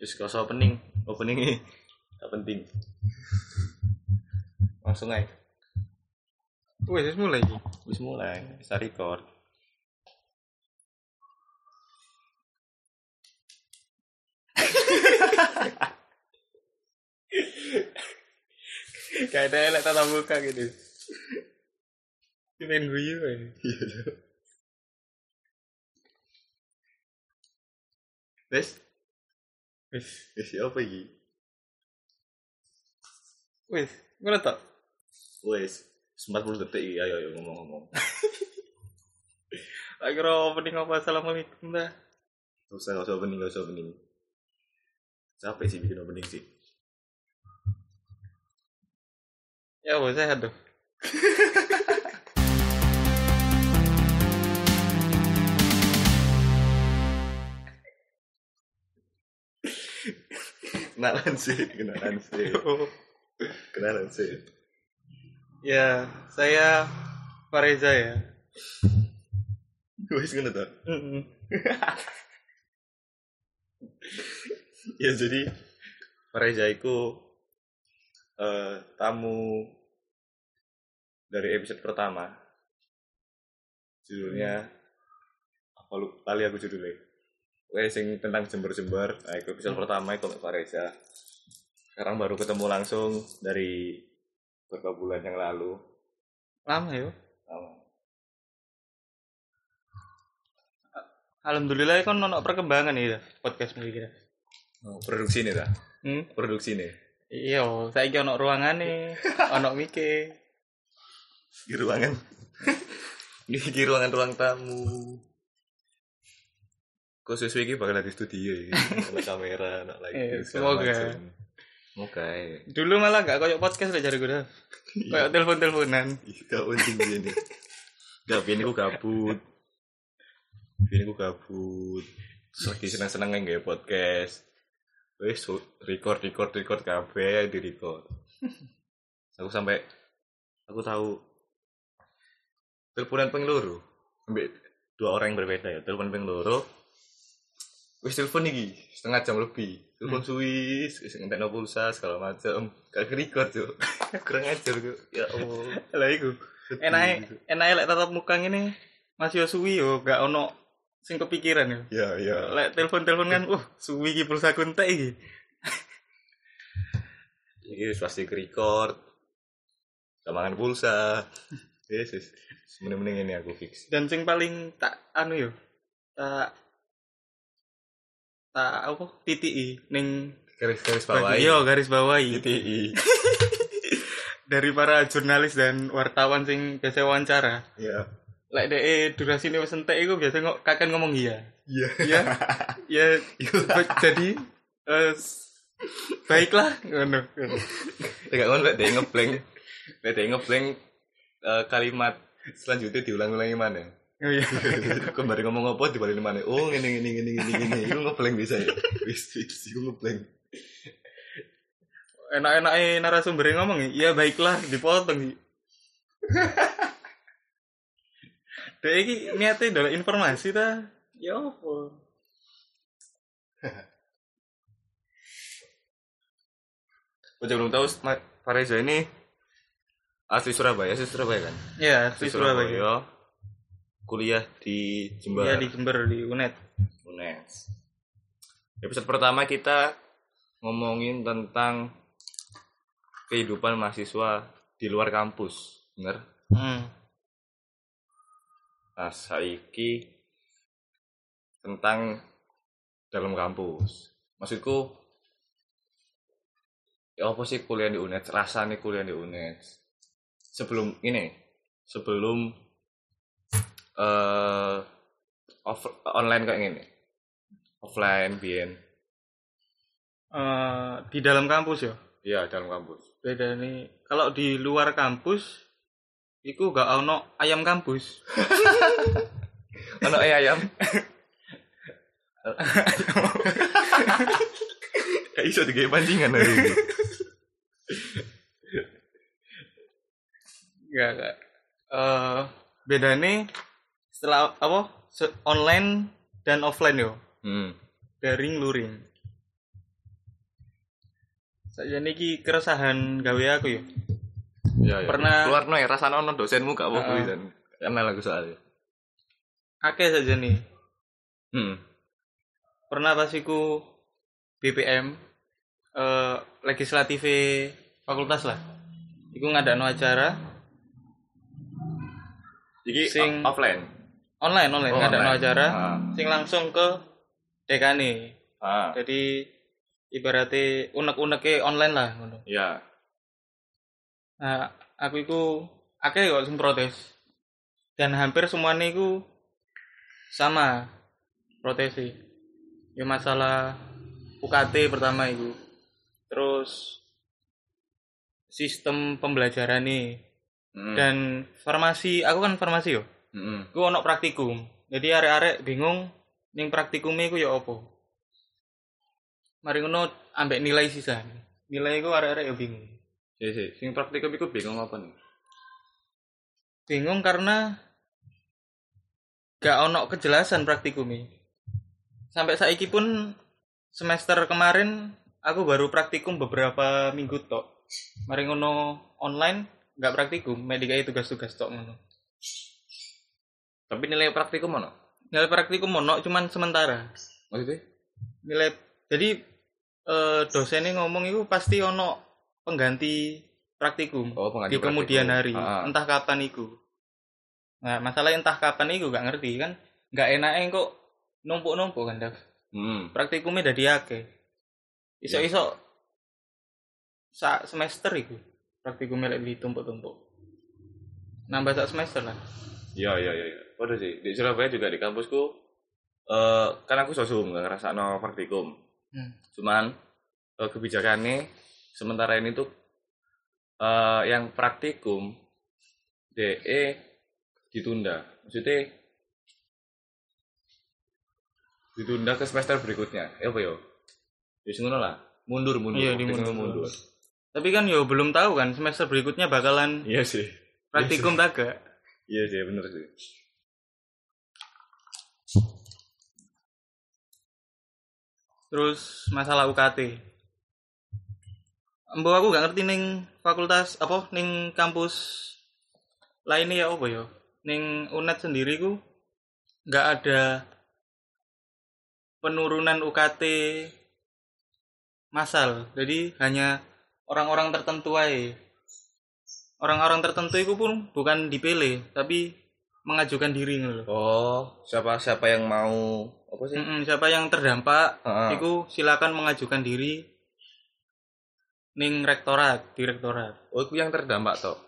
Wis kau opening, opening ini gak penting. Langsung aja. Wes wis mulai iki. Wis mulai, bisa record. Kayak ada elek tatap muka gitu. Pengen guyu ya. Wes, Wes, wes apa iki? wes, ngono. Wes, 40 detik iki ayo ayo ngomong-ngomong. Tak kira opening apa assalamualaikum dah. Gak usah, gak usah opening, gak usah opening. Capek sih bikin opening sih. Ya bos sehat tuh. Kenalan sih, kenalan sih, kenalan sih. ya, saya Fareza ya. Wes ngono? Mm-mm. Ya jadi Reza iku eh, tamu dari episode pertama. Judulnya apa lu kali aku judulnya. Wes sing tentang jember-jember. Nah, itu episode pertama itu Pak Reza. Sekarang baru ketemu langsung dari beberapa bulan yang lalu. Lama ya. Lama. Alhamdulillah kan ono perkembangan ya podcast ini. Oh, produksi nih ta? Hmm? Produksi nih. Iya, saya ono ruangane, ono mike. Di ruangan. Di ruangan ruang tamu. Khusus iki bakal di studio ya. Ada kamera, Eh, lighting. semoga. Semoga ya. Dulu malah gak koyok podcast lah cari gue dah. Koyok telepon-teleponan. Gak penting ini. Gak, ini ku gabut. Ini gabut. Terus lagi seneng-seneng nggak podcast. Wes record record record kabeh di record. Aku sampai aku tahu teleponan loro. Sampai dua orang yang berbeda ya. Telepon ping Wes telepon iki setengah jam lebih. Telepon suwi, wis ngentekno pulsa segala macam. Gak record tuh. Kurang ajar tuh. Ya Allah. Lah iku. Enake enake lek tatap muka ngene masih yo suwi yo gak ono sing kepikiran yo. Ya, ya. Lek telepon-telepon kan, uh, suwi iki pulsa kuntek iki. Iki wis pasti record. Kamangan pulsa. Yes, yes. Mending-mending ini aku fix. Dan sing paling tak anu yo. Tak tak apa titi ning Garis-garis bawah. Iya, garis bawahi. TTI. Dari para jurnalis dan wartawan sing biasa wawancara. Iya. Lek dek durasi ini wis entek iku biasa ngok kakek ngomong iya. Iya. Ya. ya jadi eh, baiklah ngono. Enggak ngono lek dhek ngeblank. Lek dhek ngeblank eh, kalimat selanjutnya diulang-ulangi mana? Oh iya. Kembali ngomong apa dibalik mana? Oh, ngene ngene ngene ngene ngene. Iku ngeblank bisa ya. Wis wis iku ngeblank. Enak-enak narasumber yang ngomong iya baiklah dipotong. Dek iki niate adalah informasi ta. Ya apa? Udah belum tahu Ma- Fareza ini asli Surabaya, asli Surabaya kan? Ya, Asli di Surabaya. Kuliah di Jember. Iya di Jember di UNED. UNES. Episode pertama kita ngomongin tentang kehidupan mahasiswa di luar kampus, bener? Hmm. Nah, saiki tentang dalam kampus. Maksudku, ya apa sih kuliah di UNES? Rasanya kuliah di UNES. Sebelum ini, sebelum eh off- online kayak gini, offline, bien, Eh, di dalam kampus ya. iya dalam kampus. Beda nih. Kalau di luar kampus Iku gak ono ayam kampus. Ono eh ayam. Kayak iso digawe pancingan hari ini. Enggak, enggak. Eh beda nih setelah apa? online dan offline yo. Hmm. Daring luring. Saja niki keresahan gawe aku ya. Iya, iya. Pernah- keluar no ya rasane ono dosenmu gak apa-apa Heeh. pisan. Kenal aku soalnya. Akeh saja nih. Hmm. Pernah pas iku BPM eh legislatif fakultas lah. Iku ngadakno acara Iki Sing- offline. Online online Oh, ngadakno online. acara Ah. sing langsung ke dekane. Ah, Jadi ibaratnya unek-uneke online lah ngono. iya. Nah, aku iku akeh kok sing protes. Dan hampir semuanya iku sama protes sih. Ya masalah UKT pertama iku. Terus sistem pembelajaran nih Hmm. dan farmasi, aku kan farmasi yo. Hmm. Iku ono praktikum. Jadi arek-arek bingung ning praktikume iku ya apa. Mari ngono ambek nilai sisa. Nilai iku arek-arek ya bingung. Iya sih, sing praktikum iku bingung apa nih? bingung karena gak ono kejelasan praktikumi sampai saiki pun semester kemarin aku baru praktikum beberapa minggu tok mari ngono online gak praktikum medikai tugas-tugas tok ngono Tapi nilai praktikum mana? nilai praktikum ono cuman sementara Maksudnya? nilai jadi eh, dosennya ngomong itu pasti ono pengganti praktikum Oh, pengganti di kemudian hari praktikum. Ah, ah. entah kapan iku nah masalah entah kapan iku gak ngerti kan gak enak kok numpuk-numpuk kan Dav Hmm. praktikumnya dari akeh iso-iso sak semester iku praktikumnya lek ditumpuk-tumpuk nambah sak semester lah Iya, iya, iya. Iya. Waduh sih, di Surabaya juga di kampusku eh kan aku sosum nggak ngerasa no praktikum. Hmm. Cuman eh, kebijakannya sementara ini tuh eh yang praktikum DE ditunda. Maksudnya ditunda ke semester berikutnya. Eh apa yo? Ya ngono lah. Mundur, mundur. Iya, itu mundur. tapi kan yo belum tahu kan semester berikutnya bakalan Iya sih. praktikum tak gak Iya sih, bener sih. Terus masalah UKT. Mbok aku gak ngerti ning fakultas apa ning kampus lainnya ya apa ya? Ning UNED sendiri ku nggak ada penurunan UKT massal. Jadi hanya orang-orang tertentu aja. Orang-orang tertentu itu pun bukan dipilih, tapi mengajukan diri ngono. Oh, siapa siapa yang mau apa sih? Mm-mm, siapa yang terdampak Heeh. itu silakan mengajukan diri ning rektorat direktorat Oh, itu yang terdampak toh.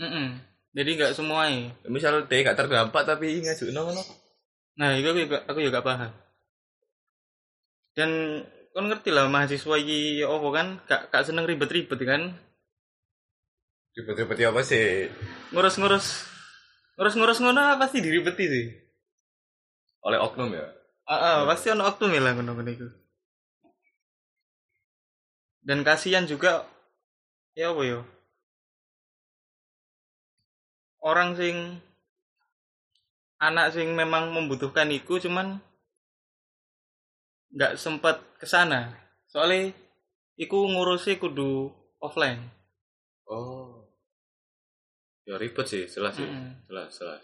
Mm-mm. jadi nggak semua Misal dia gak terdampak tapi ngajuin ngono. nah itu aku juga aku juga paham dan kan ngerti lah mahasiswa iki ya apa kan gak, gak seneng ribet-ribet kan Ribet-ribet ya apa sih? ngurus-ngurus ngurus-ngurus ngono pasti diribeti sih? Oleh oknum ya. ah, ah, pasti ono oknum ya lah ngono ngono iku. Dan kasihan juga ya apa ya? Orang sing anak sing memang membutuhkan iku cuman nggak sempat ke sana soalnya iku ngurusi kudu offline. Oh. Ya ribet sih, jelas sih. Mm-mm. Jelas, jelas.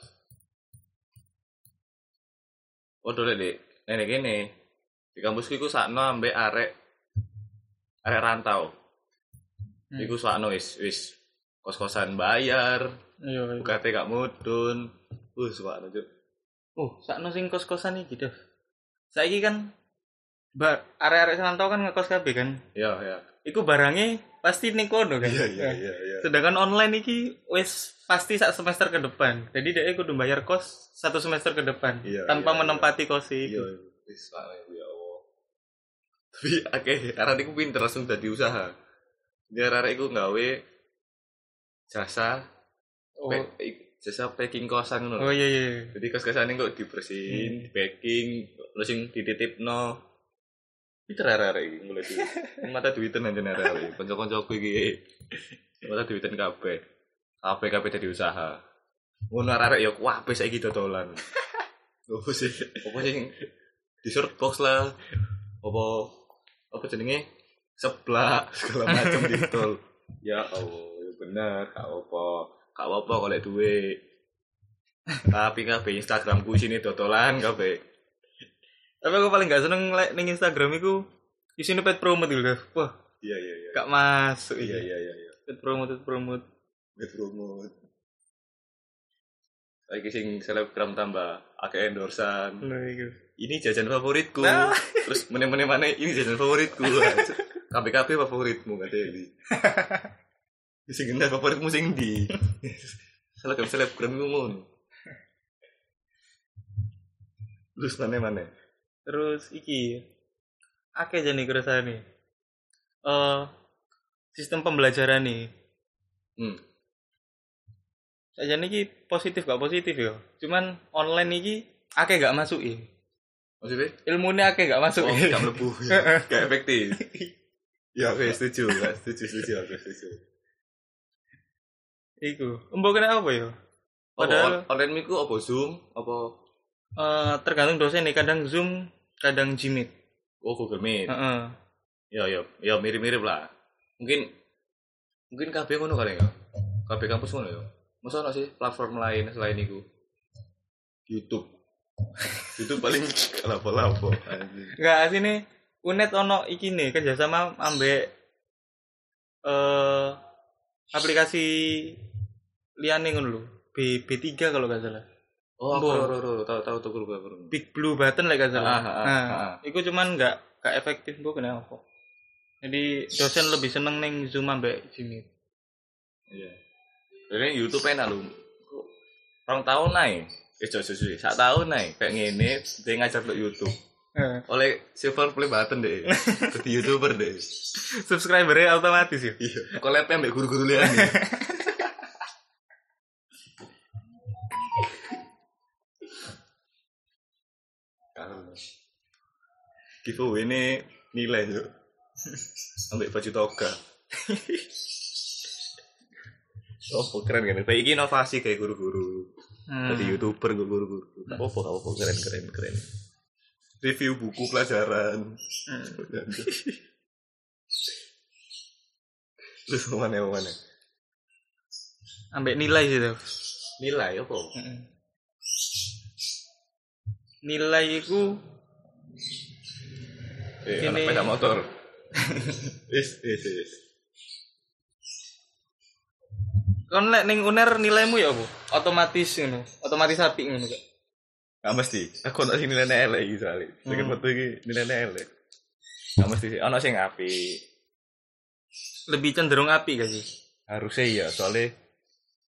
Oh, dole dek. Nenek gini. Di kampusku iku sakno ambek arek arek rantau. Hmm. Iku sakno wis wis kos-kosan bayar, iya iya. UKT gak mudun. Uh, sakno Cuk. oh sakno sing kos-kosan iki Dev saiki kan bar arek-arek rantau kan ngekos kabeh kan Iya, iya. iku barangnya pasti ning kono kan Iya, iya, iya, iya. sedangkan online iki wis pasti sak semester ke depan jadi dia kudu bayar kos satu semester ke depan Iya, tanpa iya, menempati kos Iya, itu wis sakno iku ya Allah. Tapi akeh arek iku pinter langsung dadi usaha. Dia arek iku gawe jasa oh, Pe- jasa packing kosan ngono. oh iya iya Jadi kos-kosan kok dibersihin, di packing, terus sing dititipno. Pinter arek-arek iki mulai di mata duiten aja arek-arek. Kanca-kancaku iki mata duiten kabeh. Kabeh kabeh dadi usaha. Ngono arek-arek ya kabeh saiki dodolan. Opo sih? Opo sing di box lah. Apa apa jenenge? seblak segala macam di tol ya Allah ya bener gak apa gak apa kalau duit tapi kabeh Instagramku sini dodolan kabeh Tapi aku paling gak seneng lek ning Instagram iku isine pet promote gitu. Wah, iya iya iya. gak masuk iya iya iya iya. Pet promote, pet promote. Get promote. Lagi sing selebgram tambah akeh endorsan. Nah, iku. ini jajan favoritku. Nah. terus meneh-meneh mana ini jajan favoritku. KPKP favoritmu kata ini. Sing enak favoritmu sing di selebgram selebgram itu ngono. Terus mana mana Terus iki akeh jane keresane. Eh sistem pembelajaran nih. hmm. Saja iki positif gak positif ya. Cuman online iki akeh gak masuk maksudnya Ilmunya akeh gak masuk. oh gak mlebu ya. gak efektif ya oke setuju gak setuju setuju aku setuju Iku. Mbok kena apa ya? Padahal online miku apa zoom apa eh, tergantung dosen nih kadang Zoom, kadang Jimit. oh Google Meet Heeh. ya ya ya mirip-mirip lah mungkin mungkin KB ngono kali ya KB kampus ngono ya masa ono sih platform lain selain itu YouTube YouTube paling lapo-lapo Enggak sini Unet ono iki nih kerjasama ambek eh aplikasi liane ngono lho. B B3 kalau gak salah. Oh aku ro ro tahu tahu tuh gue baru Big Blue Button lek gak salah. Ah, ah, ah, nah, ah. iku cuman enggak gak efektif bu kena apa. Jadi dosen lebih seneng neng Zoom ambek Jimit. iya jadi YouTube enak lu orang tahun naik eh jauh jauh sak tahun naik kayak ngene dia ngajar lo YouTube Heeh. oleh silver play button deh jadi youtuber deh Subscribernya otomatis ya. iya collabnya ambek guru-guru liane giveaway ini nilai yuk ambek baju toga. Oh keren kan? Kayak ini inovasi kayak guru-guru. Hmm. jadi youtuber guru-guru. Apa apa apa keren keren keren. Review buku pelajaran. Hmm. terus mana mana? Ambek nilai sih tuh. nilai apa? Mm-mm. Nilai iku eh Ini- anak sepeda motor is is is kon lek ning UNER nilaimu ya apa? Otomatis ngono. Otomatis apik ngono kok. Gak mesti. Aku nak sing nilainya elek iki soalnya. Second Hmm. foto iki nilainya elek. Gak mesti sih. Ono sing api. Lebih cenderung apik gak sih? Harusnya iya soalnya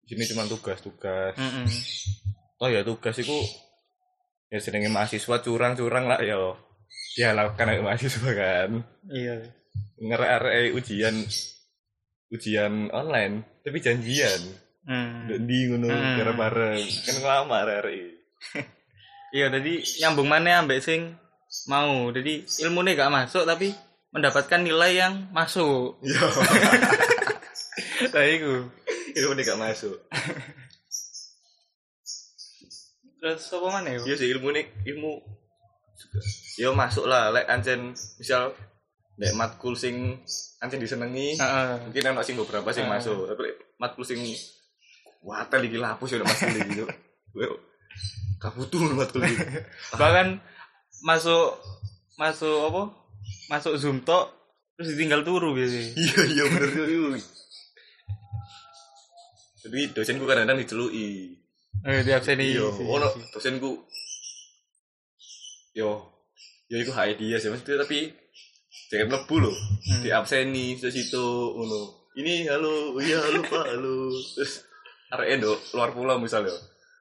sini cuma tugas-tugas. Heeh. Oh ya tugas itu ya senengnya mahasiswa curang-curang lah ya. Ya lakukan aja mahasiswa kan. Iya. Ngerek ujian ujian online tapi janjian. Hmm. Di ngono Hmm. bareng-bareng. Kan lama arek Iya, jadi nyambung mana ambek sing mau. Jadi ilmunya gak masuk tapi mendapatkan nilai yang masuk. Iya. Nah. Itu gak masuk. Terus apa mana ya? Iya sih ilmu nih ilmu ya masuk lah lek ancen misal lek matkul sing ancen disenengi Heeh. mungkin ana sing beberapa sing Ah. masuk tapi matkul sing watel iki lapus ya matkul iki yo kabutuh matkul iki Bahkan masuk masuk apa? Masuk Zoom tok terus ditinggal turu biasanya. iya iya bener yo jadi dosenku kadang-kadang diceluki Eh, di abseni. iya ono dosenku yo yo iku hak dia sih maksudnya tapi jangan lebu loh Hmm. di abseni di situ ngono ini halo iya halo pak halo terus arek Endo luar pulau misalnya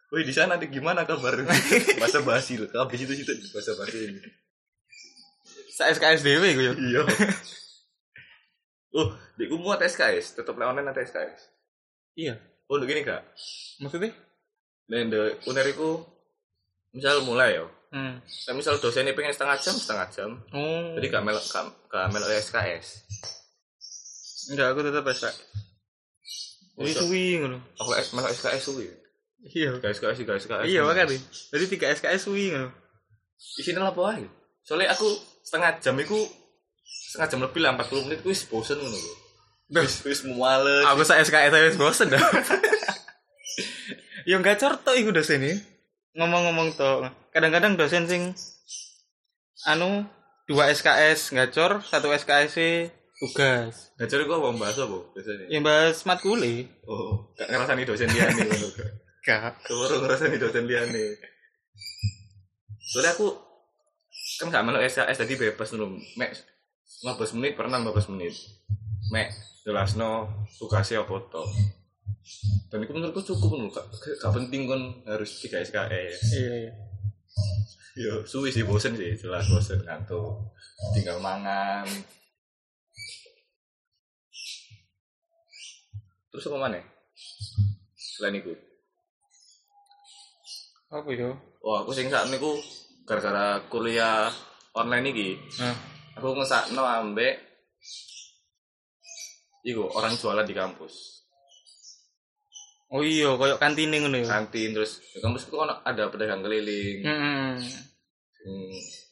Wih di sana nih gimana kabar? Bahasa basi loh, habis itu situ bahasa basi ini. Sa SKSDW gue ya. Iya. Oh, di muat SKS, tetap online nanti SKS. Iya. Oh, udah gini kak. Maksudnya? The uneriku misal mulai ya. Hmm. Nah, misal dosennya pengen setengah jam, setengah jam. Oh. Jadi gak melok gak, gak melok SKS. enggak aku tetap SK. Jadi suwi ngono. Aku melok SKS suwi. Iya. Guys, SKS, guys, SKS. Iya makanya. Jadi tiga SKS suwi ngono. Di sini lah boy. Soalnya aku setengah jam itu setengah jam lebih lah 40 menit wis bosen ngono lho. Wis wis muales. aku saya SKS wis bosen dah ya nggak tok iku dosen ini ngomong-ngomong to kadang-kadang dosen sing anu dua SKS ngacor satu SKS -e tugas Ngajar kok mau bahas apa biasanya? yang bahas matkule Oh, gak ngerasani dosen liane ngono. gak Kewaro ngerasani dosen liane. Soalnya aku kan gak melok SKS tadi bebas dulu. Mek 15 menit pernah 15 menit. Mek jelasno tugasnya apa to. Dan itu menurutku cukup loh, gak, gak penting kan harus 3 SKS. iya iya Yo, suwi sih bosen sih, jelas bosen ngantuk. Tinggal mangan. Terus apa mana? Selain itu. apa itu Wah, aku sing saat niku gara-gara kuliah online iki, nah aku ngesakno ambek iku orang jualan di kampus. Oh iya koyok kantin ngono ya Kantin terus di kampus itu kan ada pedagang keliling. hmm. Sing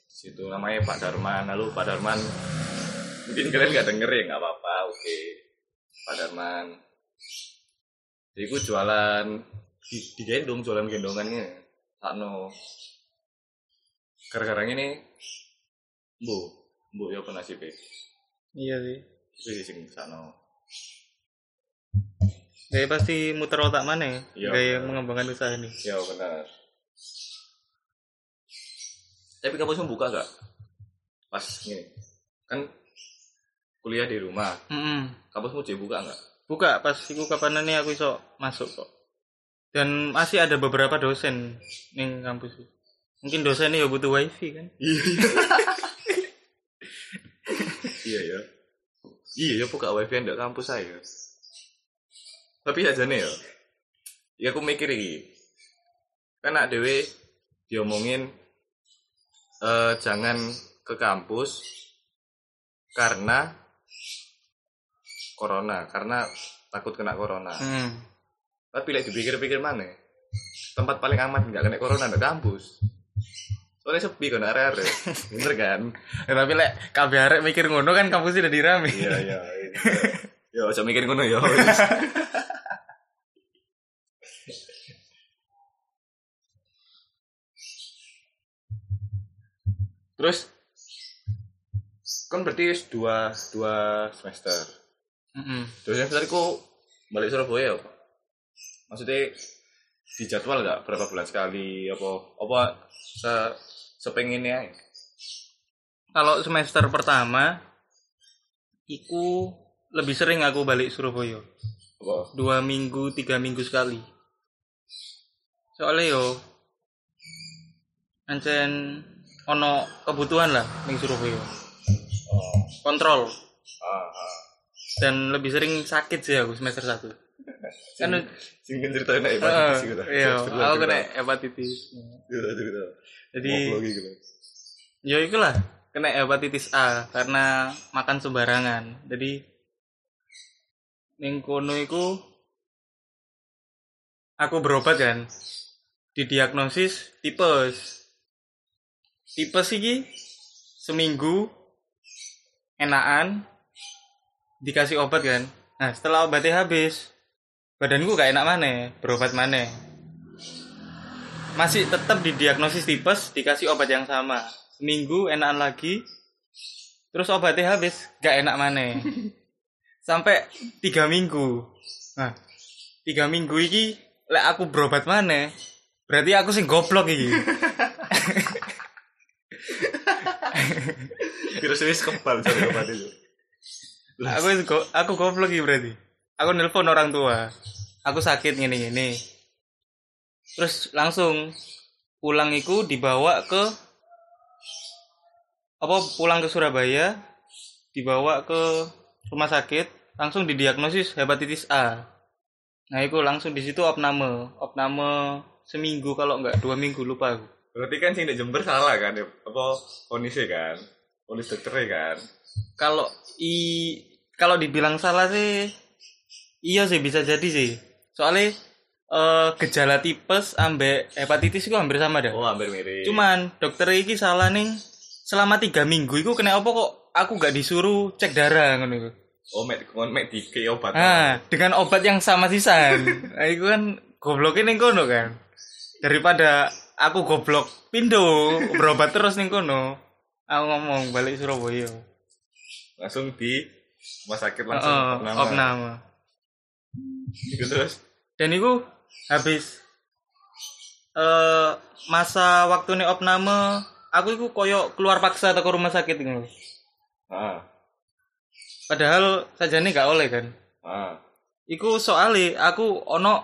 situ namanya Pak Darman. Lalu Pak Darman mungkin kalian nggak denger ya nggak apa-apa, oke. Pak Darman. Jadi aku jualan di, di gendong jualan gendongannya. Sakno. Gara-gara ini Bu, Bu ya apa nasibnya? iya sih Itu sing sakno. Gaya pasti muter otak mana ya? Iya. Gaya mengembangkan usaha ini. Ya benar. Tapi kampusmu buka gak? Pas ini kan kuliah di rumah. Mm-mm. Kampusmu jadi buka nggak? Buka pas iku kapan nih aku iso masuk kok. Dan masih ada beberapa dosen ning kampus. iki. Mungkin dosennya ya butuh wifi kan? iya ya. Iya ya buka wifi ndak kampus saya. Tapi aja nih ya. Ya aku mikir iki. Kan nak dewe diomongin eh jangan ke kampus karena corona, karena takut kena corona. Hmm. Tapi lek dipikir-pikir mana? Tempat paling aman nggak kena corona ndak kampus. Soalnya sepi kan area-area. Bener kan? Ya, tapi lek kabeh arek mikir ngono kan kampus udah dirame. Iya iya. Ya, usah mikir ngono ya. Terus kan berarti dua dua semester. Mm-mm. Dua semester ku balik Surabaya apa? Maksudnya di jadwal nggak berapa bulan sekali apa apa se sepenginnya? Kalau semester pertama iku lebih sering aku balik Surabaya. Apa? Dua minggu, tiga minggu sekali. Soalnya yo ancen ono kebutuhan lah ning Surabaya. Oh. Kontrol Ah, ah. dan lebih sering sakit sih aku semester satu. Sing, Kan sing kan ceritain hepatitis gitu. iya, aku kena hepatitis. Cerita, cerita. Jadi Ngobrol gitu. ya itulah kena hepatitis A karena makan sembarangan. Jadi ning kono iku aku berobat kan. Didiagnosis tipes. Tipes iki seminggu enakan dikasih obat kan. Nah, setelah obatnya habis, badanku gak enak mana, berobat mana. Masih tetap didiagnosis tipes, dikasih obat yang sama. Seminggu enakan lagi, terus obatnya habis, gak enak mana. Sampai tiga minggu. Nah, tiga minggu iki, lek aku berobat mana, berarti aku sing goblok iki. Virus wis kebal obat itu. aku go- aku goblok iki berarti. Aku nelpon orang tua. Aku sakit gini gini. Terus langsung pulang iku dibawa ke apa pulang ke Surabaya dibawa ke rumah sakit langsung didiagnosis hepatitis A. Nah itu langsung di situ opname, opname seminggu kalau enggak dua minggu lupa aku. Berarti kan sing di Jember salah kan ya? Apa kondisi kan? Kondisi dokternya kan? Kalau i kalau dibilang salah sih iya sih bisa jadi sih. Soalnya eh, gejala tipes ambek hepatitis itu hampir sama dah. Oh hampir mirip. Cuman dokter iki salah nih selama tiga minggu itu kena apa kok aku gak disuruh cek darah ngono iku. Oh, mek kon mek dike obat. Ah, dengan obat yang sama sisan. Nah, itu kan gobloknya ning kono kan. Daripada aku goblok pindo berobat terus ning kono. Aku ngomong balik Surabaya. Langsung di rumah sakit langsung Heeh, opname. opname. Gitu terus. Dan itu habis eh masa waktu nih opname aku itu koyo keluar paksa ke rumah sakit gitu. Ah. Padahal saja nih gak oleh kan. Ah. Iku soalnya aku ono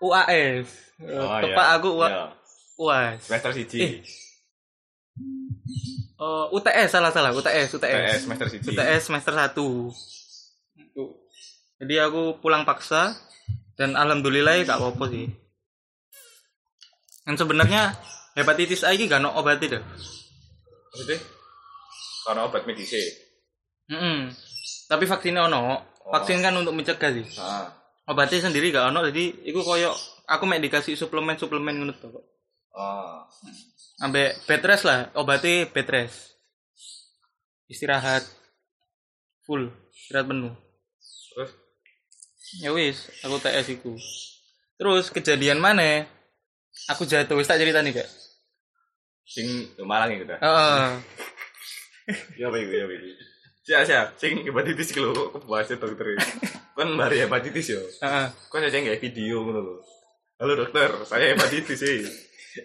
UAS. Oh, Tepak iya. aku. UAS. Semester siji. Eh. Eh, UTS salah salah UTS UTS UTS semester siji. UTS semester 1 jadi aku pulang paksa dan alhamdulillah ya gak apa-apa sih dan sebenarnya hepatitis A ini gak no obatnya dah Maksudnya? Karena obat medis e. Mm-mm. tapi vaksinnya ono vaksin kan untuk mencegah sih Ah. obatnya sendiri gak ono jadi itu koyo aku mek dikasih suplemen suplemen ngono tuh kok Ah. sampai bed rest lah obatnya bed rest istirahat full istirahat penuh Terus ya wis aku TS iku terus kejadian mana aku jatuh wis tak cerita nih kak sing Malang gitu. Heeh. Ya apa iku ya apa iku. Siap siap. Sing hepatitis iki lho bahas dokter. Kan mari hepatitis yo. Heeh. Kan aja nggak video ngono lho. Halo dokter, saya hepatitis sih.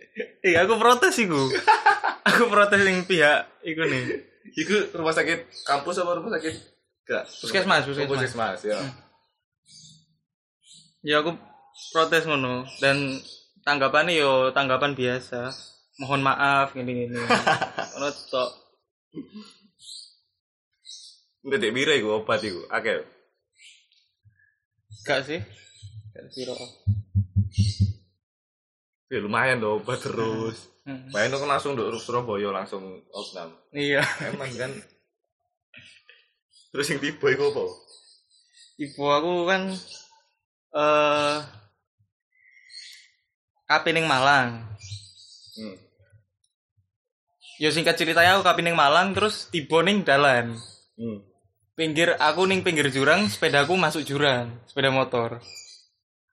Iya aku protes iku. aku protes yang pihak iku nih. Iku rumah sakit kampus apa rumah sakit? Enggak. Puskesmas, Oh, puskesmas. puskesmas ya. Ya aku protes ngono dan tanggapannya yo tanggapan biasa. Mohon maaf gini gini. Ngono tok. Enggak dek bira iku obat iku. Akeh. Gak sih? Gak sih Ya lumayan loh obat terus. Hmm. Bayangin kan langsung dok Surabaya langsung opnam. Iya. Emang kan. Terus yang tiba iku apa? Ibu aku kan eh KP ning Malang. Hmm. Ya singkat ceritanya aku KP ning Malang terus tiba ning dalan. Hmm. Pinggir aku ning pinggir jurang, sepedaku masuk jurang, sepeda motor.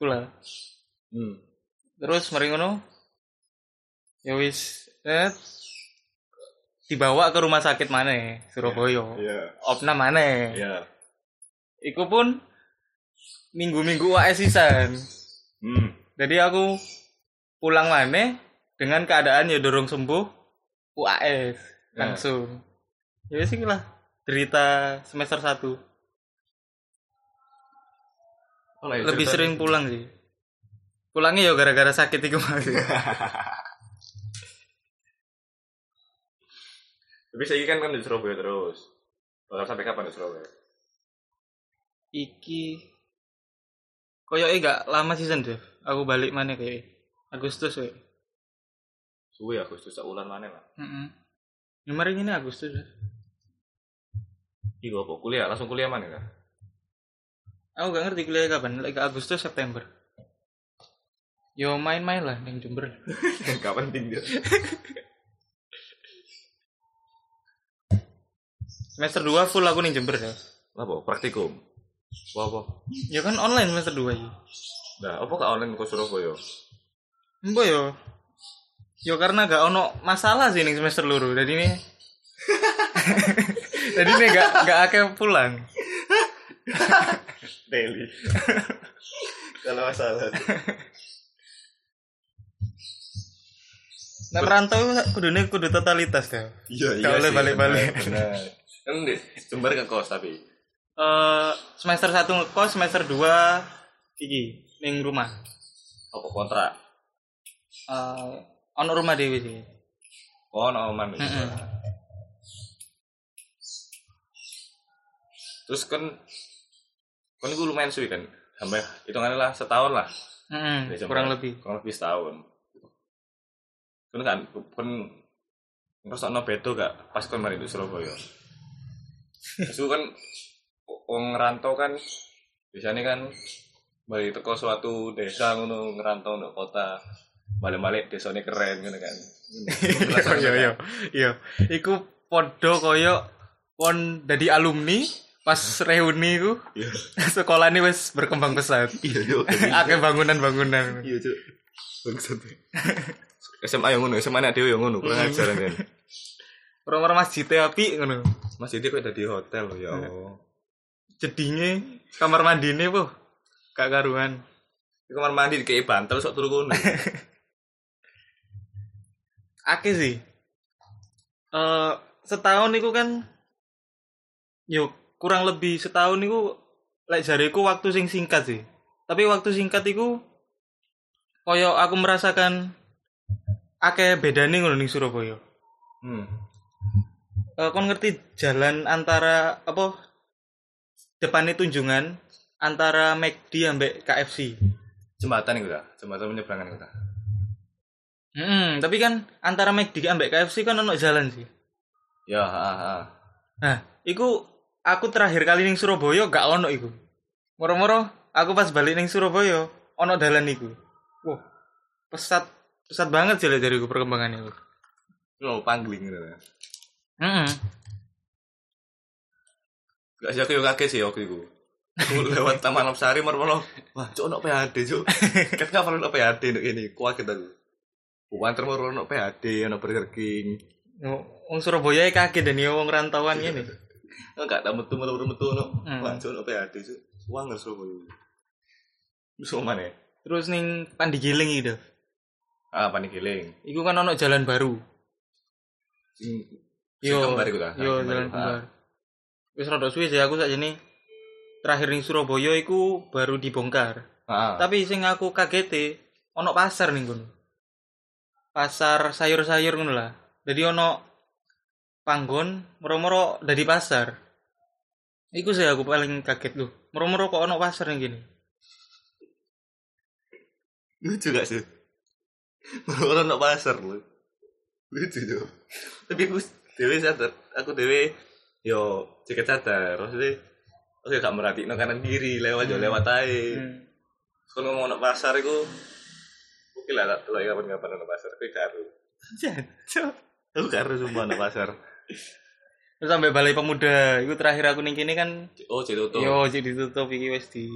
Itulah. Hmm. Terus mari ngono. Ya wis eh, dibawa ke rumah sakit mana Surabaya. Iya. Opnam mana Iya. Iku pun minggu-minggu UAS sisan. Hmm. Jadi aku pulang mana dengan keadaan ya dorong sembuh UAS langsung. Ya sih lah derita semester 1. Oh, ya Lebih cerita sering pulang sih. Pulangnya ya gara-gara sakit itu masih. Tapi saya kan kan di Surabaya terus. Bakal sampai kapan di Surabaya? Iki koyoke gak lama Sen, Dev. Aku balik mana kayak Agustus we. Suwe Agustus sak bulan mana lah. Heeh. Kemarin ini Agustus. Dev. Iku apa? Kuliah langsung kuliah mana kan? Aku gak ngerti kuliah kapan, lagi Agustus September. Yo main-main lah yang Jember. Gak penting dia. Semester 2 full aku nih Jember ya. Apa? Praktikum. Apa apa? Ya kan online semester 2 ya. Nah, apa gak online ke Surabaya? Mbok yo. Yo karena gak ono masalah sih ning semester luru. Jadi ini Jadi ini gak gak akeh pulang. Daily. Kalau masalah. Nah perantau kudune kudu totalitas ya. Iya, Gak boleh balik-balik. Kan di Jember ke kos tapi. Eh semester 1 ngekos, semester 2 iki ning rumah. Apa kontrak? Eh ono rumah dewi sih. Oh, no man. Mm-mm. Terus kan kan gue lumayan suwi kan. Sampai hitungannya lah setahun lah. Di Jember. kurang lebih. Kurang lebih setahun. Kan kan terus ono bedo gak pas kon mari Surabaya. Gua kan wong ngerantau kan biasanya kan balik teko suatu desa ngono ngerantau untuk kota balik-balik desanya keren gitu kan. Iya iya iya. Iku podo koyo pon dari alumni pas reuni ku Iya. sekolah ini wis berkembang pesat Iya, yo. akeh bangunan-bangunan Iya, Cuk. Bangsat. SMA yang ngono, SMA nek dhewe yang ngono, kurang ajar kan. orang-orang masjid api ngono. Mas itu kok di hotel loh, ya. Jedinge kamar mandine po gak karuan. Kamar mandi kayak bantal sok turu kono. akeh sih. Eh setahun itu kan yuk kurang lebih setahun itu lek jariku waktu sing singkat sih. Tapi waktu singkat itu koyo aku merasakan akeh bedane ngono ning Surabaya Hmm. Eh, kon ngerti jalan antara apa depannya tunjungan antara McD ambek KFC Jembatan itu ta, jembatan penyeberangan itu ta. Hmm, tapi kan antara McD ambek KFC kan ono jalan sih. Ya, ha ha. Nah, iku aku terakhir kali ning Surabaya gak ono iku. Moro-moro aku pas balik ning Surabaya ono dalan iku. Wah, pesat pesat banget sih dari iku perkembangannya. Lo pangling gitu. ta. Heeh. Gak sih aku yo kaget sih waktu itu. Lewat Taman Lopsari mar-mar wah cok ono PAD cok. Kan kapan ono PAD nduk ini, kuat aku. Bukan termur ono PAD, ono Burger King. Wong Surabaya ya kaget dan ya wong rantauan ngene. Enggak tak metu metu metu ono. Hmm. Wah cok ono PAD cok. Wanger Surabaya. Wis mana? Terus ning Pandigiling itu. Ah, panik giling. Iku kan ono jalan baru. Sing Yo, kembar iku ta. Yo, jalan kembar. Wis rada suwe sih aku sakjane terakhir ning Surabaya iku baru dibongkar. Heeh. Tapi sing aku kagete ono pasar ning kono. Pasar sayur-sayur ngono lah. Jadi ono panggon moro-moro dari pasar. Iku sih aku paling kaget loh. Moro-moro kok ono pasar ning gini. Lucu gak sih? Orang nak pasar lu. Lucu tuh. Tapi aku dewe sadar, aku dewe yo ceket sadar. Maksudnya, oke gak merhati no kanan kiri lewat yo lewat aja. Hmm. Kalau ngomong nak pasar itu, oke lah tak telok kapan-kapan nak pasar. Tapi karo. Jancuk. Aku karo semua nak pasar. Terus sampai balai pemuda, itu terakhir aku ning kini kan Oh jadi tuh. Yo, ditutup iki wis di.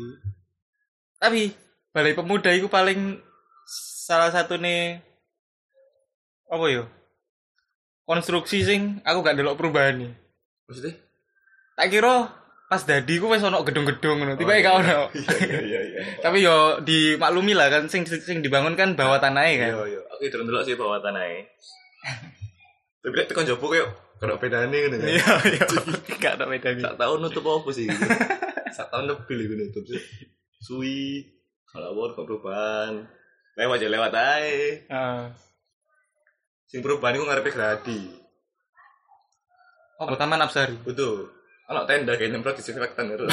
Tapi balai pemuda itu paling salah satu nih apa yo? Konstruksi sing aku gak delok perubahan nih. Maksudnya? Tak kira pas dadi ku wis ono gedung-gedung ngono. Tiba Oh, gak ono. Iya iya iya. Tapi yo dimaklumi lah kan sing sing dibangun kan bawah tanah kan. Iya iya. Aku itu dulu sih bawa tanah Tapi lek tekan jopo kayak kena bedane gitu kan. Iya iya. Gak ada bedanya. Sak tahun nutup apa sih? Sak tahun lebih lagi nutup sih. Suwi, kalau awal kok perubahan. Lewat aja lewat aja. Heeh. Sing perubahan itu ngarepe gradi. Oh, Taman Apsari. Betul. Anak tenda kayak nyemprot disinfektan itu.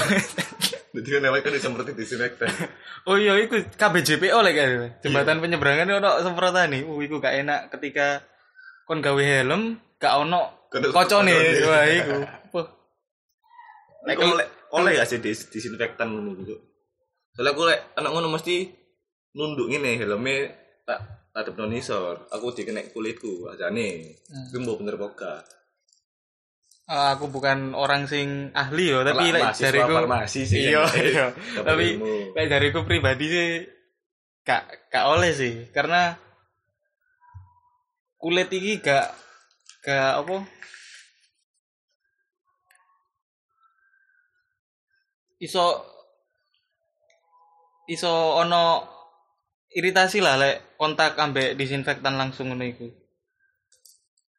Jadi kan lewat kan disemprot disinfektan. Oh iya, itu KBJPO lagi kan. Jembatan penyeberangan itu ono semprotan nih. Uh, iku gak enak ketika kon gawe helm, gak ono kocone. Wah, iku. Oleh oleh gak sih dis- disinfektan ngono gitu. Soalnya aku lek anak ngono mesti nunduk ngene helmnya tak ada nonisor. Aku dikenek kulitku ajane. Hmm. Itu mbok bener boga. Eh, aku bukan orang sing ahli yo, tapi lek jariku Iya, kan. iya. Tapi lek jariku pribadi sih gak gak oleh sih, karena kulit iki gak gak apa iso iso ono iritasi lah lek kontak ambek disinfektan langsung ngono iku.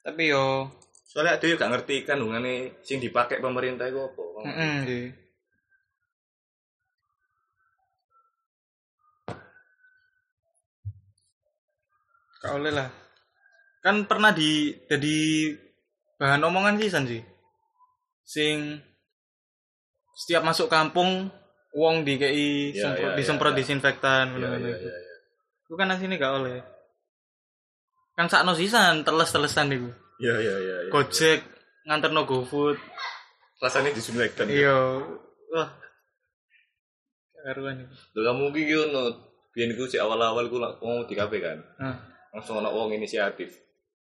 Tapi yo Soalnya dia gak ngerti kandungannya sing dipakai pemerintah itu apa. heeh sih. Gak oleh lah. Kan pernah di jadi bahan omongan sih San sih. Sing setiap masuk kampung uang di KI Ya, ya, disemprot ya, ya. disinfektan Iya, ngono-ngono iya, iku. Iku kan asine gak oleh. Kan sakno sisan teles-telesan iku. Iya, iya, iya. iya. Gojek nganterno GoFood. Rasanya disinfektan. Iya. Wah. Karuan itu. Lho kamu iki ngono. Biyen iku si awal-awal ku lak mau di kafe kan. Nah, Langsung ana wong inisiatif.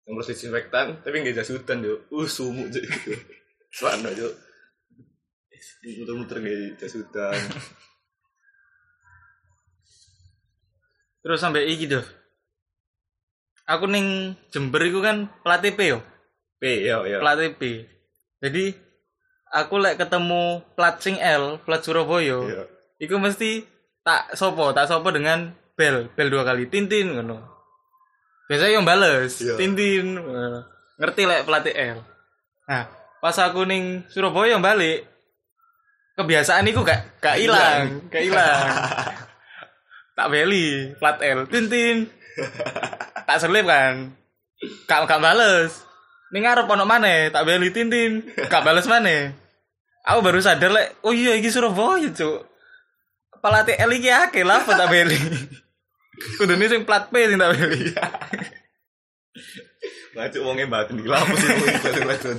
Ngurus disinfektan tapi nggak jas hutan yo. Uh sumuk jadi. Mana yo. Muter-muter kayak jas Terus sampai iki tuh. Aku ning Jember iku kan plat TP yo. P yo yo. Plat TP. Jadi aku lek ketemu plat sing L, plat Surabaya, Iya. iku mesti tak sopo, tak sopo dengan bel, bel dua kali, tintin ngono. Biasanya yang bales, Iya. tintin. Ngerti lek plat L. Nah, pas aku ning Surabaya yang balik, kebiasaan iku gak gak ilang, gak ilang. tak beli plat L, tintin. tak selip kan. Gak gak bales. Ning ngarep ono maneh, tak beli tintin. Gak bales maneh. Aku baru sadar lek, oh iya iki Surabaya, Cuk. Plat L iki akeh lah tak beli. Kudune sing plat P sing tak beli. Ngajak wongnya batin di lapus itu batin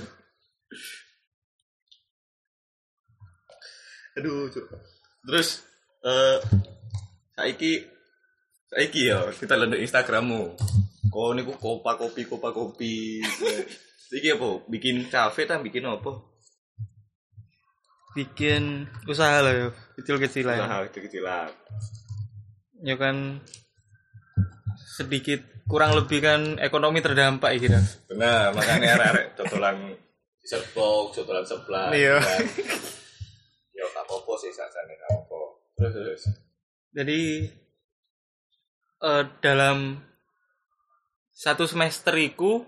Aduh, cuk. Terus eh saiki saiki ya kita lihat Instagrammu. Kok niku kopa kopi kopa kopi. Iki apa? Bikin kafe ta bikin apa? Bikin usaha lah ya, kecil-kecilan. Usaha kecil-kecilan. Ya kan sedikit kurang lebih kan ekonomi terdampak ya kira. Benar, makanya arek-arek dodolan serpok, dodolan sebelah. Iya. kan. Ya gak apa-apa sih sakjane gak apa. Terus terus. Jadi eh, dalam satu semester iku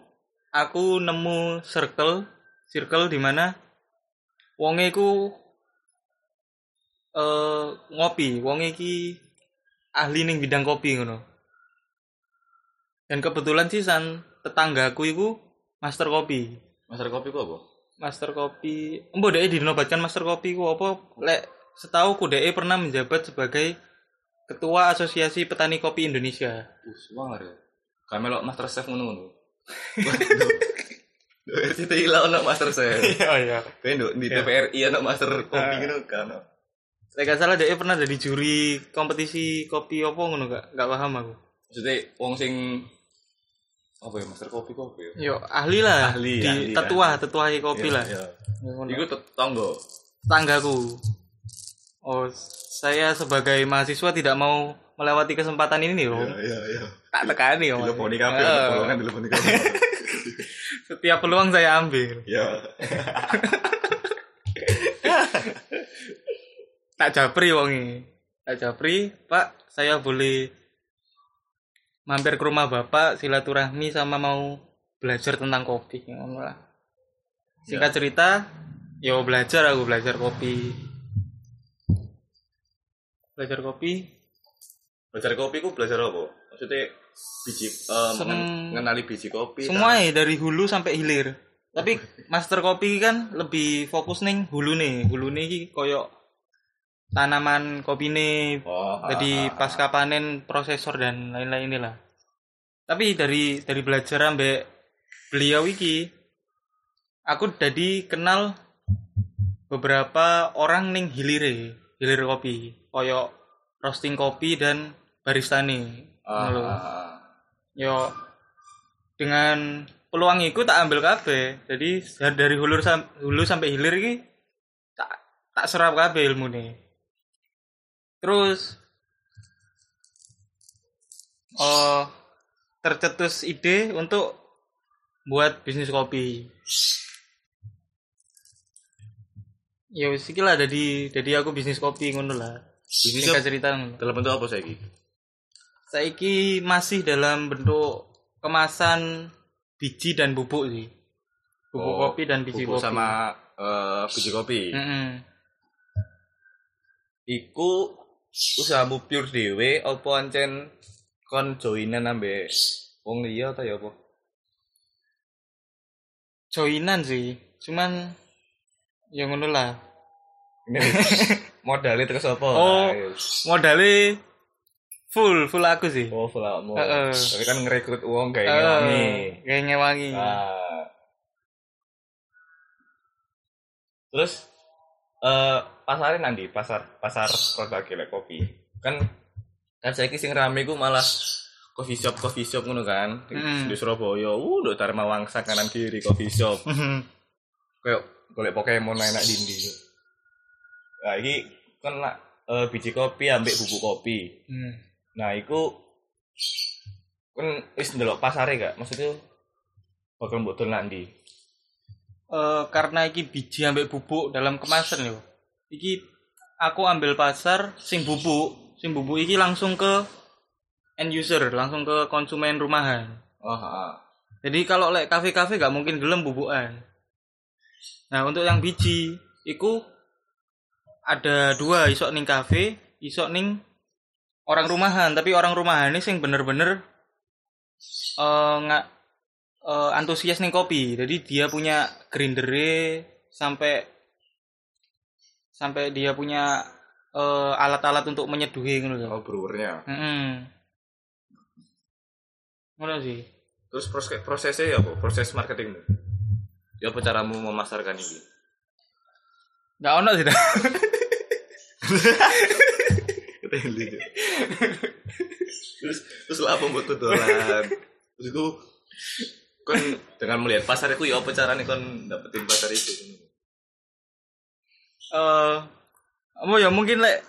aku nemu circle circle di mana wonge iku eh ngopi, wonge iki ahli ning bidang kopi ngono. Dan kebetulan sih san tetanggaku iku master kopi. Master kopi kok apa? Master kopi, embo dhek dinobatkan master kopi ku apa lek setahu ku dhek pernah menjabat sebagai ketua Asosiasi Petani Kopi Indonesia. Uh, semangat ya. Kamelok Master Chef ngono-ngono. Kita hilang anak Master Chef. Iya iya. Kayak di TVRI anak Master Kopi Ah. gitu kan. Lek gak salah dhek pernah jadi juri kompetisi kopi apa ngono gak? Gak paham aku. Maksudnya wong sing apa ya Master Kopi kopi ya. Yo ahli lah Ahli, di ahli, tetua tetua kopi Iya, lah. iya. Iku tetangga. Tanggaku. Oh, saya sebagai mahasiswa tidak mau melewati kesempatan ini nih, Om. iya iya. Tak tekani, Om. Teleponi kabeh, Eh, teleponi kabeh. Setiap peluang saya ambil. Ya. tak japri wongi tak japri pak saya boleh mampir ke rumah bapak silaturahmi sama mau belajar tentang kopi ngono lah singkat cerita yo belajar aku belajar kopi belajar kopi? Belajar kopi ku belajar apa? Maksudnya biji eh, Sem- mengen- mengenali biji kopi. semua ya dari hulu sampai hilir. Tapi master kopi kan lebih fokus nih hulu nih. Hulu nih koyok tanaman kopi nih. Oh, jadi ah, pasca panen prosesor dan lain-lain inilah tapi dari dari belajar ambek beliau iki aku jadi kenal beberapa orang ning hilire hilir kopi koyo roasting kopi dan barista nih ah, ah. yo dengan peluang itu tak ambil kabeh. Jadi dari hulu sam hulu sampai hilir iki tak tak serap kabeh ilmu nih terus oh tercetus ide untuk buat bisnis kopi. Ya wis iki lah. Jadi jadi aku bisnis kopi ngono lah singkat apa? cerita Dalam bentuk apa saya Saiki masih dalam bentuk kemasan biji dan bubuk sih. Bubuk Oh, kopi dan biji Bubuk kopi. sama eh, biji kopi. Mm-mm. Iku usahamu pure dhewe apa ancen kon joinan ambek wong liya ta ya apa? Joinan sih. Cuman ya ngono lah. Modalnya terus apa? Oh. Ayo. Modalnya full, full aku sih. Oh, fulakmu. Heeh. Tapi kan ngerekrut uang kayak Eh, ngewangi. kayak ngewangi. Ah. Terus eh pasarnya nanti pasar pasar produk gile kopi. Kan kan saya sing rame ku malah coffee shop coffee shop ngono kan. Di- Mm. Di Surabaya, uh, udah Dharma Wangsa kanan kiri coffee shop. Kayak golek Pokemon enak dindi. Nah, iki kan eh, biji kopi ambek bubuk kopi. Hmm. Nah, iku kan wis ndelok pasare gak? Maksudnya bakal mbok dol ndi? Eh, karena iki biji ambek bubuk dalam kemasan yo. Iki aku ambil pasar sing bubuk, sing bubuk iki langsung ke end user, langsung ke konsumen rumahan. Oh, heeh. Jadi kalau lek kafe-kafe gak mungkin gelem bubukan. Nah, untuk yang biji iku ada dua isok ning kafe, isok ning orang rumahan, tapi orang rumahan ini sing bener-bener eh nggak eh, antusias ning kopi. Jadi dia punya grindere sampai sampai dia punya eh, alat-alat untuk menyeduhi ngono lho. Oh, brewernya. Heeh. Ngono sih. Terus proses prosesnya ya apa? Proses marketingmu. Ya apa caramu memasarkan ini? Gak ono sih. dah. Teli. terus terus lah apa dolan? Terus itu kan dengan melihat pasar itu ya apa caranya kon dapetin pasar itu? eh apa ya mungkin lek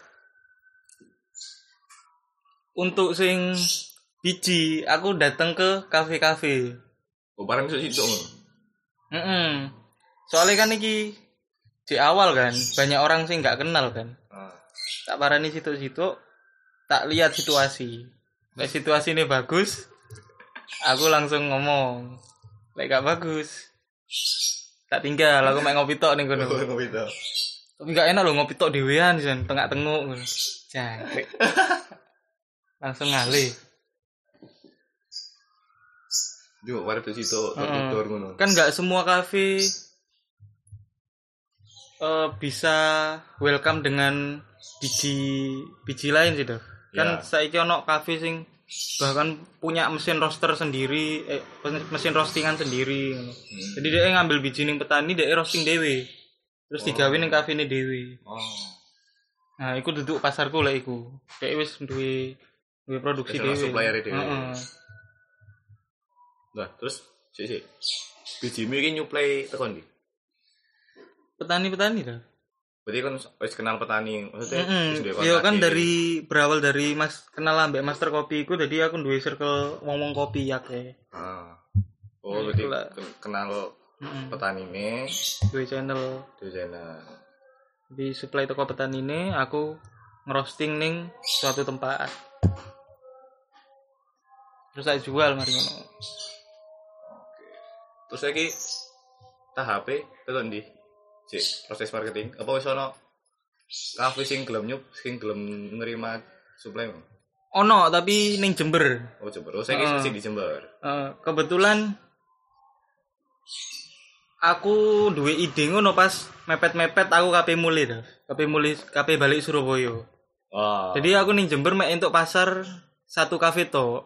untuk sing biji aku datang ke kafe-kafe. Oh, barang itu situ. Mm Soalnya kan iki di awal kan banyak orang sih nggak kenal kan. Tak parani situ-situ tak lihat situasi. Lek situasi ini bagus, aku langsung ngomong. Lek gak bagus, tak tinggal aku main ngopi tok ning kono. Ngopi to. Tapi gak enak loh ngopi tok dhewean jan tengah tenguk. Jangkrik. Langsung ngalih. Barang itu situ tutur ngono. Kan gak semua kafe eh, bisa welcome dengan biji biji lain sih Dov. Kan Ya. saiki ono kafe sing bahkan punya mesin roaster sendiri, eh, mesin roastingan sendiri. Hmm. Jadi dia ngambil biji ning petani, dia roasting dewe. Terus digawe ning kafe ini dewe. Oh. Nah, iku duduk pasarku lah iku. Kayak wis duwe duwe produksi dhewe. Heeh. Nah, terus sik sik. Bijimu iki nyuplai tekan ndi? Petani-petani dah. Berarti kan wis kenal petani, maksudnya duwe Iya kontak kan dari berawal dari Mas kenal ambek Master Kopi iku jadi aku duwe circle ngomong kopi ya ke. Ah. Oh, Hmm, berarti ken- kenal Heeh. petani ini Duwe channel di sana. di supply toko petani ini aku ngerosting ning suatu tempat. Terus saya jual mari ngono. Terus lagi tahap tekan ndi? Sik, proses marketing. Apa wis ono kafe sing gelem nyup, sing gelem nerima supply mu? Ono tapi ning Jember. Oh, Jember. Oh, saya Heeh. sih di Jember. Eh, kebetulan aku duwe ide ngono pas mepet-mepet aku KP mulai dah. KP mulai KP balik Surabaya. Wah. Jadi aku ning Jember mek entuk pasar satu kafe to.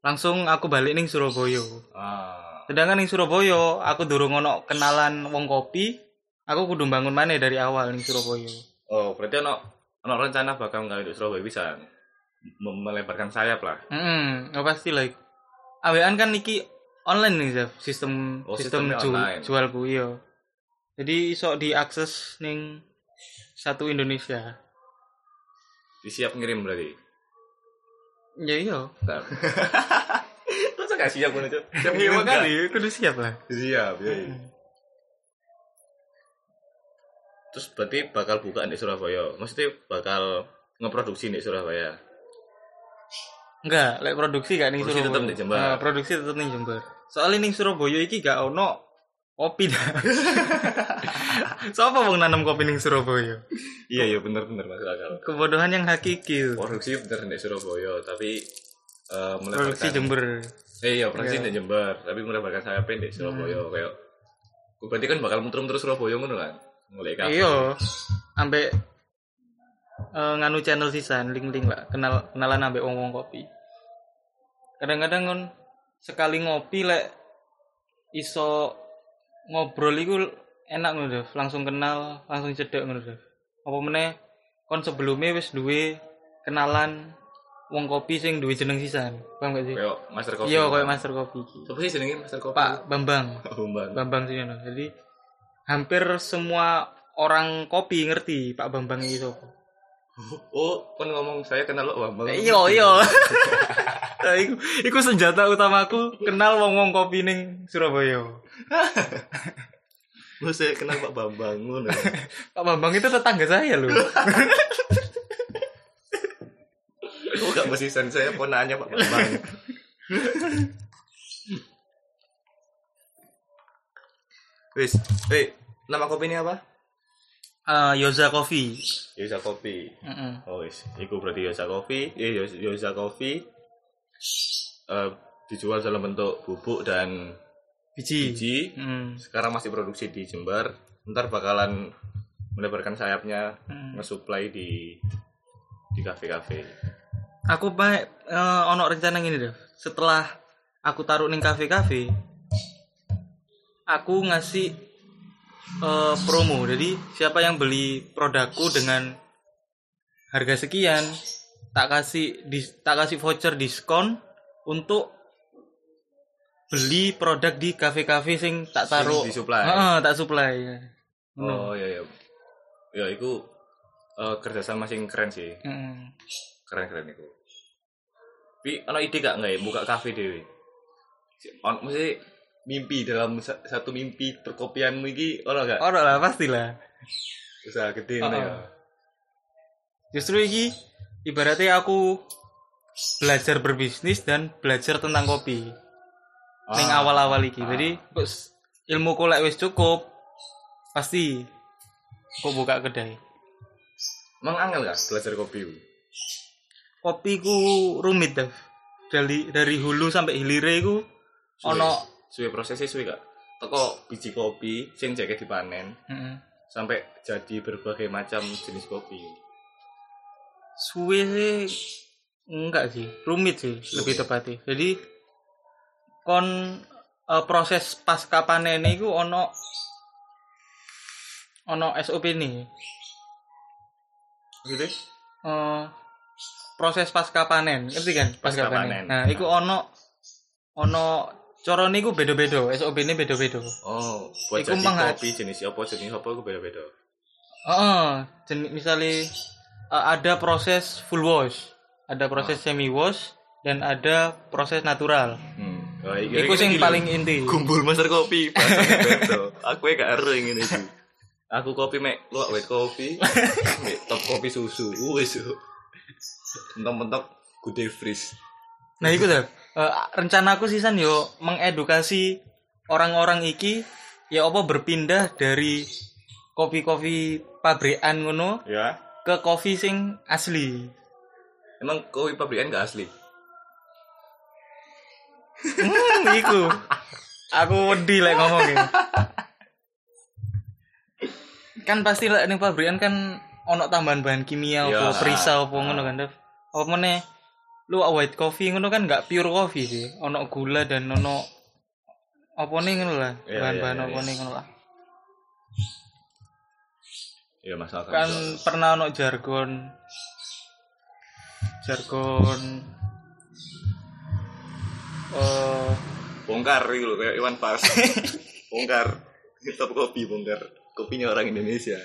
Langsung aku balik ning Surabaya. ah. Sedangkan ning Surabaya aku durung ono kenalan wong kopi. Aku kudu bangun maneh dari awal ning Surabaya. Oh, berarti ono ono rencana bakal nggak di Surabaya bisa melebarkan sayap lah. Hmm, nggak pasti lah. Awean kan iki online nih Zaf, sistem Oh, sistem ju- online. jual ku iya. Jadi iso diakses ning satu Indonesia. Disiap ngirim berarti. Ya iya, Masa gak siap ngono, Cuk? Siap ngirim makanya kudu siap lah. Siap, ya. Terus berarti bakal buka di Surabaya. Maksudnya bakal ngeproduksi di Surabaya. Enggak, lek produksi gak Produksi Surabaya. tetep ning Jember. Nah, produksi tetep ning Jember. Soalnya ning Surabaya iki gak ono kopi dah. Siapa wong nanam kopi ning Surabaya? Iya, iya bener bener masuk akal. Kebodohan yang hakiki. Produksi bener di Surabaya, tapi eh Produksi Jember. Eh iya, produksi di Jember, tapi melebarkan sayapnya di Surabaya kayak berarti kan bakal muter-muter Surabaya ngono kan. Mulai kafe. Iya. Ambek eh, nganu channel sisan link-link lah kenal kenalan ambek wong-wong kopi. Kadang-kadang kan sekali ngopi lek iso ngobrol iku enak ngono langsung kenal, langsung cedek ngono. Apa meneh kon sebelumnya wis duwe kenalan wong kopi sing duwe jeneng sisan. Paham gak sih? Kayak Master Coffee. Iya, koyo Master Kopi iki. Siapa sih jenenge Master Coffee? Pak Bambang. Bambang. Bambang sih ngono. Jadi hampir semua orang kopi ngerti Pak Bambang itu. Oh, kan ngomong saya kenal lo Bang. Iya iya. Nah, iku, iku senjata utamaku kenal wong wong kopi ning Surabaya. Lo saya kenal Pak Bambang ngono. Pak Bambang itu tetangga saya loh. Kok gak mesti saya ponanya Pak Bambang. Wis, eh nama kopi ini apa? Eh, Yoza Coffee. Yosa Kopi. Heeh. Oh, wis. Iku berarti Yosa Kopi. Eh, Yosa Kopi. Eh, dijual dalam bentuk bubuk dan Biji. biji. Hmm. Sekarang masih produksi di Jember. Ntar bakalan melebarkan sayapnya Hmm. nge-supply di di kafe-kafe. Aku pak eh, ono rencana gini deh. Setelah aku taruh ning kafe-kafe, aku ngasih eh, promo. Jadi siapa yang beli produkku dengan harga sekian, tak kasih dis- tak kasih voucher diskon untuk beli produk di kafe-kafe sing tak taruh. disuplai. Heeh, tak supply. Oh, iya iya. Ya, itu eh, kerjasama sing keren sih. Heeh. Keren-keren itu. Tapi ono ide gak nggak ya buka kafe dewe? Si- On, mesti mimpi dalam sa- satu mimpi perkopianmu iki ono gak? Ora lah pastilah. Usaha gede Oh, oh. ya. Justru ini ibaratnya aku belajar berbisnis dan belajar tentang kopi. Ning Ah. awal-awal iki. Ah. Jadi wis ilmu kolek wis cukup pasti kok buka kedai. Emang angel gak belajar kopi? ku? Kopi ku rumit dah. Dari dari hulu sampai hilire ku Suwe. ono suwe prosesnya suwe gak? Teko biji kopi sing jake dipanen Heeh. sampai jadi berbagai macam jenis kopi. suwe sih enggak sih, rumit sih lebih tepatnya. Jadi kon eh, proses pasca panen iku ono ono SOP nih. Gitu? Eh, proses pasca panen, ngerti kan? Pasca panen. Nah, iku ono ono cara niku beda-beda, SOP ini beda-beda. Oh, buat Iku jadi mengha- kopi jenis apa jenis apa itu beda-beda. Heeh, jenis misalnya eh, ada proses full wash, ada proses semi wash dan ada proses natural. Hmm. Oh, Iku sing paling inti. Kumpul master kopi. Aku ya gak ero ngene iki. Aku kopi mek luwak white kopi, mek top kopi susu. Wis. Mentok-mentok good freeze. Nah, itu dah. Eh, rencanaku sih san yo mengedukasi orang-orang iki ya apa berpindah dari kopi-kopi pabrikan ngono Ya. ke kopi sing asli. Emang kopi pabrikan gak asli? Hmm, iku. Aku wedi lek ngomongin. kan pasti lek ning pabrikan kan ono tambahan bahan kimia Ya, apa perisa apa ngono kan, Dev. Apa meneh lu white coffee ngono kan nggak pure coffee sih. Ono gula dan ono apa nih ngono lah. Bahan-bahan apa nih ngono lah. Ya masalah Kan pernah ono jargon jargon eh bongkar gitu loh kayak Iwan Fals. bongkar. Top kopi bongkar. Kopinya orang Indonesia.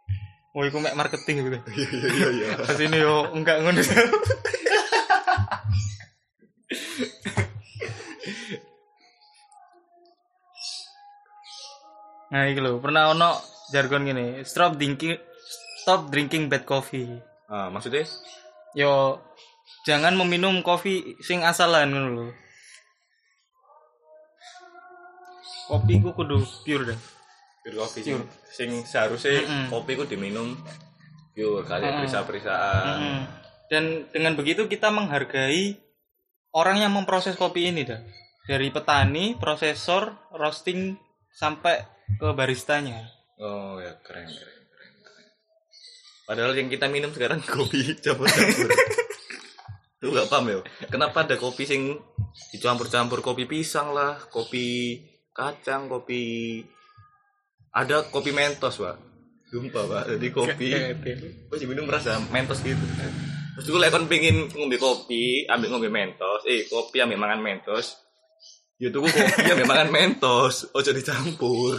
oh iku mek marketing gitu. Iya iya iya iya. Pas ini yo enggak ngono. nah, iki lho, pernah ono jargon gini, stop drinking stop drinking bad coffee. Ah, maksudnya Yo jangan meminum kopi sing asalan ngono lho. Kopi ku kudu pure dah. pure kopi sing, sing seharusnya Mm-mm. kopi ku diminum pure kali Mm-mm. perisa-perisaan. Mm-mm. Dan dengan begitu kita menghargai orang yang memproses kopi ini dah. Dari petani, prosesor, roasting sampai ke baristanya. Oh ya keren keren keren. keren. Padahal yang kita minum sekarang kopi campur-campur. Lu gak paham ya? Kenapa ada kopi sing dicampur-campur kopi pisang lah, kopi kacang, kopi ada kopi mentos, Pak. Sumpah, Pak. Jadi kopi Terus minum rasa mentos gitu. Terus gue lek kon pengin ngombe kopi, ambil ngombe mentos, eh kopi ambil mangan mentos. Ya tuku kopi ambil mangan mentos, ojo dicampur.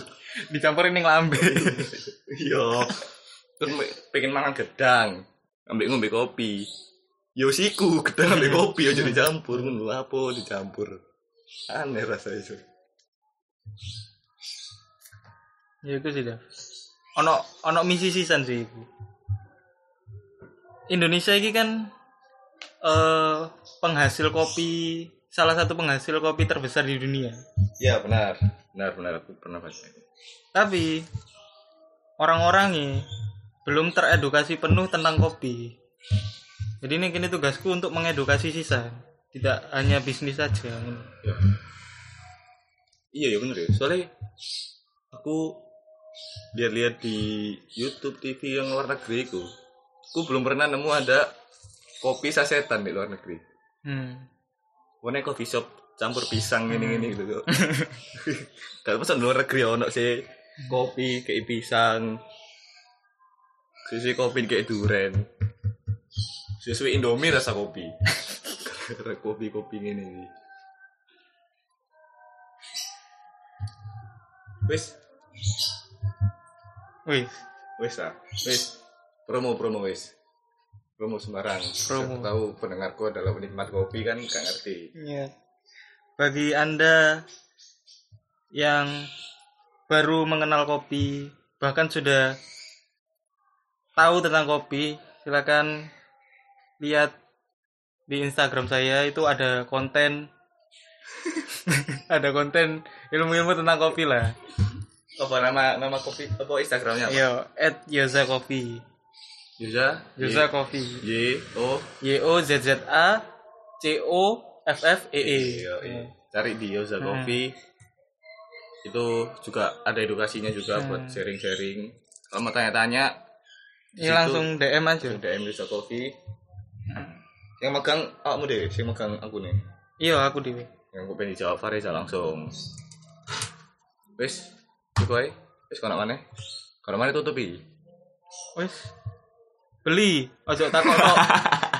Dicampurin ning lambe. Iya. Terus pengen mangan gedang, ambek ngombe kopi. Yo siku gedang ambek kopi aja dicampur ngono apa dicampur. Aneh rasa itu. ya itu sih dah. Ono ono misi sisan sih. Indonesia ini kan eh penghasil kopi salah satu penghasil kopi terbesar di dunia. Ya benar. Benar benar aku pernah baca. Tapi orang-orang ini belum teredukasi penuh tentang kopi. Jadi ini kini tugasku untuk mengedukasi sisa, tidak hanya bisnis saja. Ya. Iya ya bener ya. Soalnya aku lihat-lihat di YouTube TV yang luar negeri itu, aku belum pernah nemu ada kopi sasetan di luar negeri. Hmm. Pokoknya coffee shop campur pisang ini ini gitu kok. Kalau pesan luar negeri ono sih kopi kayak pisang. Sisi kopi kayak duren. Sesuai Indomie rasa kopi. Kopi-kopi ini. Wis, Wih, wis ah, wis. Promo promo wis. Promo sembarang. Promo. Siapa tahu pendengarku adalah penikmat kopi kan gak ngerti. ya. Bagi anda yang baru mengenal kopi, bahkan sudah tahu tentang kopi, silakan lihat di Instagram saya itu ada konten ada konten ilmu-ilmu tentang kopi lah. Apa nama nama kopi apa Instagramnya apa? Yo, at Yoza Coffee. Yuza Yoza Coffee. Y O? Y O Z Z A C O F F E E. Iya. cari di Yoza Coffee. Itu juga ada edukasinya juga buat sharing-sharing. Kalau mau tanya-tanya Ini situ langsung DM aja. DM Yoza Coffee. Yang megang awakmu deh yang megang aku nih. Iya, aku dewe. yang aku pengen dijawab Fareza langsung. Wes cukup aja wes kono mana kono mana tutupi. Wes. Beli, ojo takut.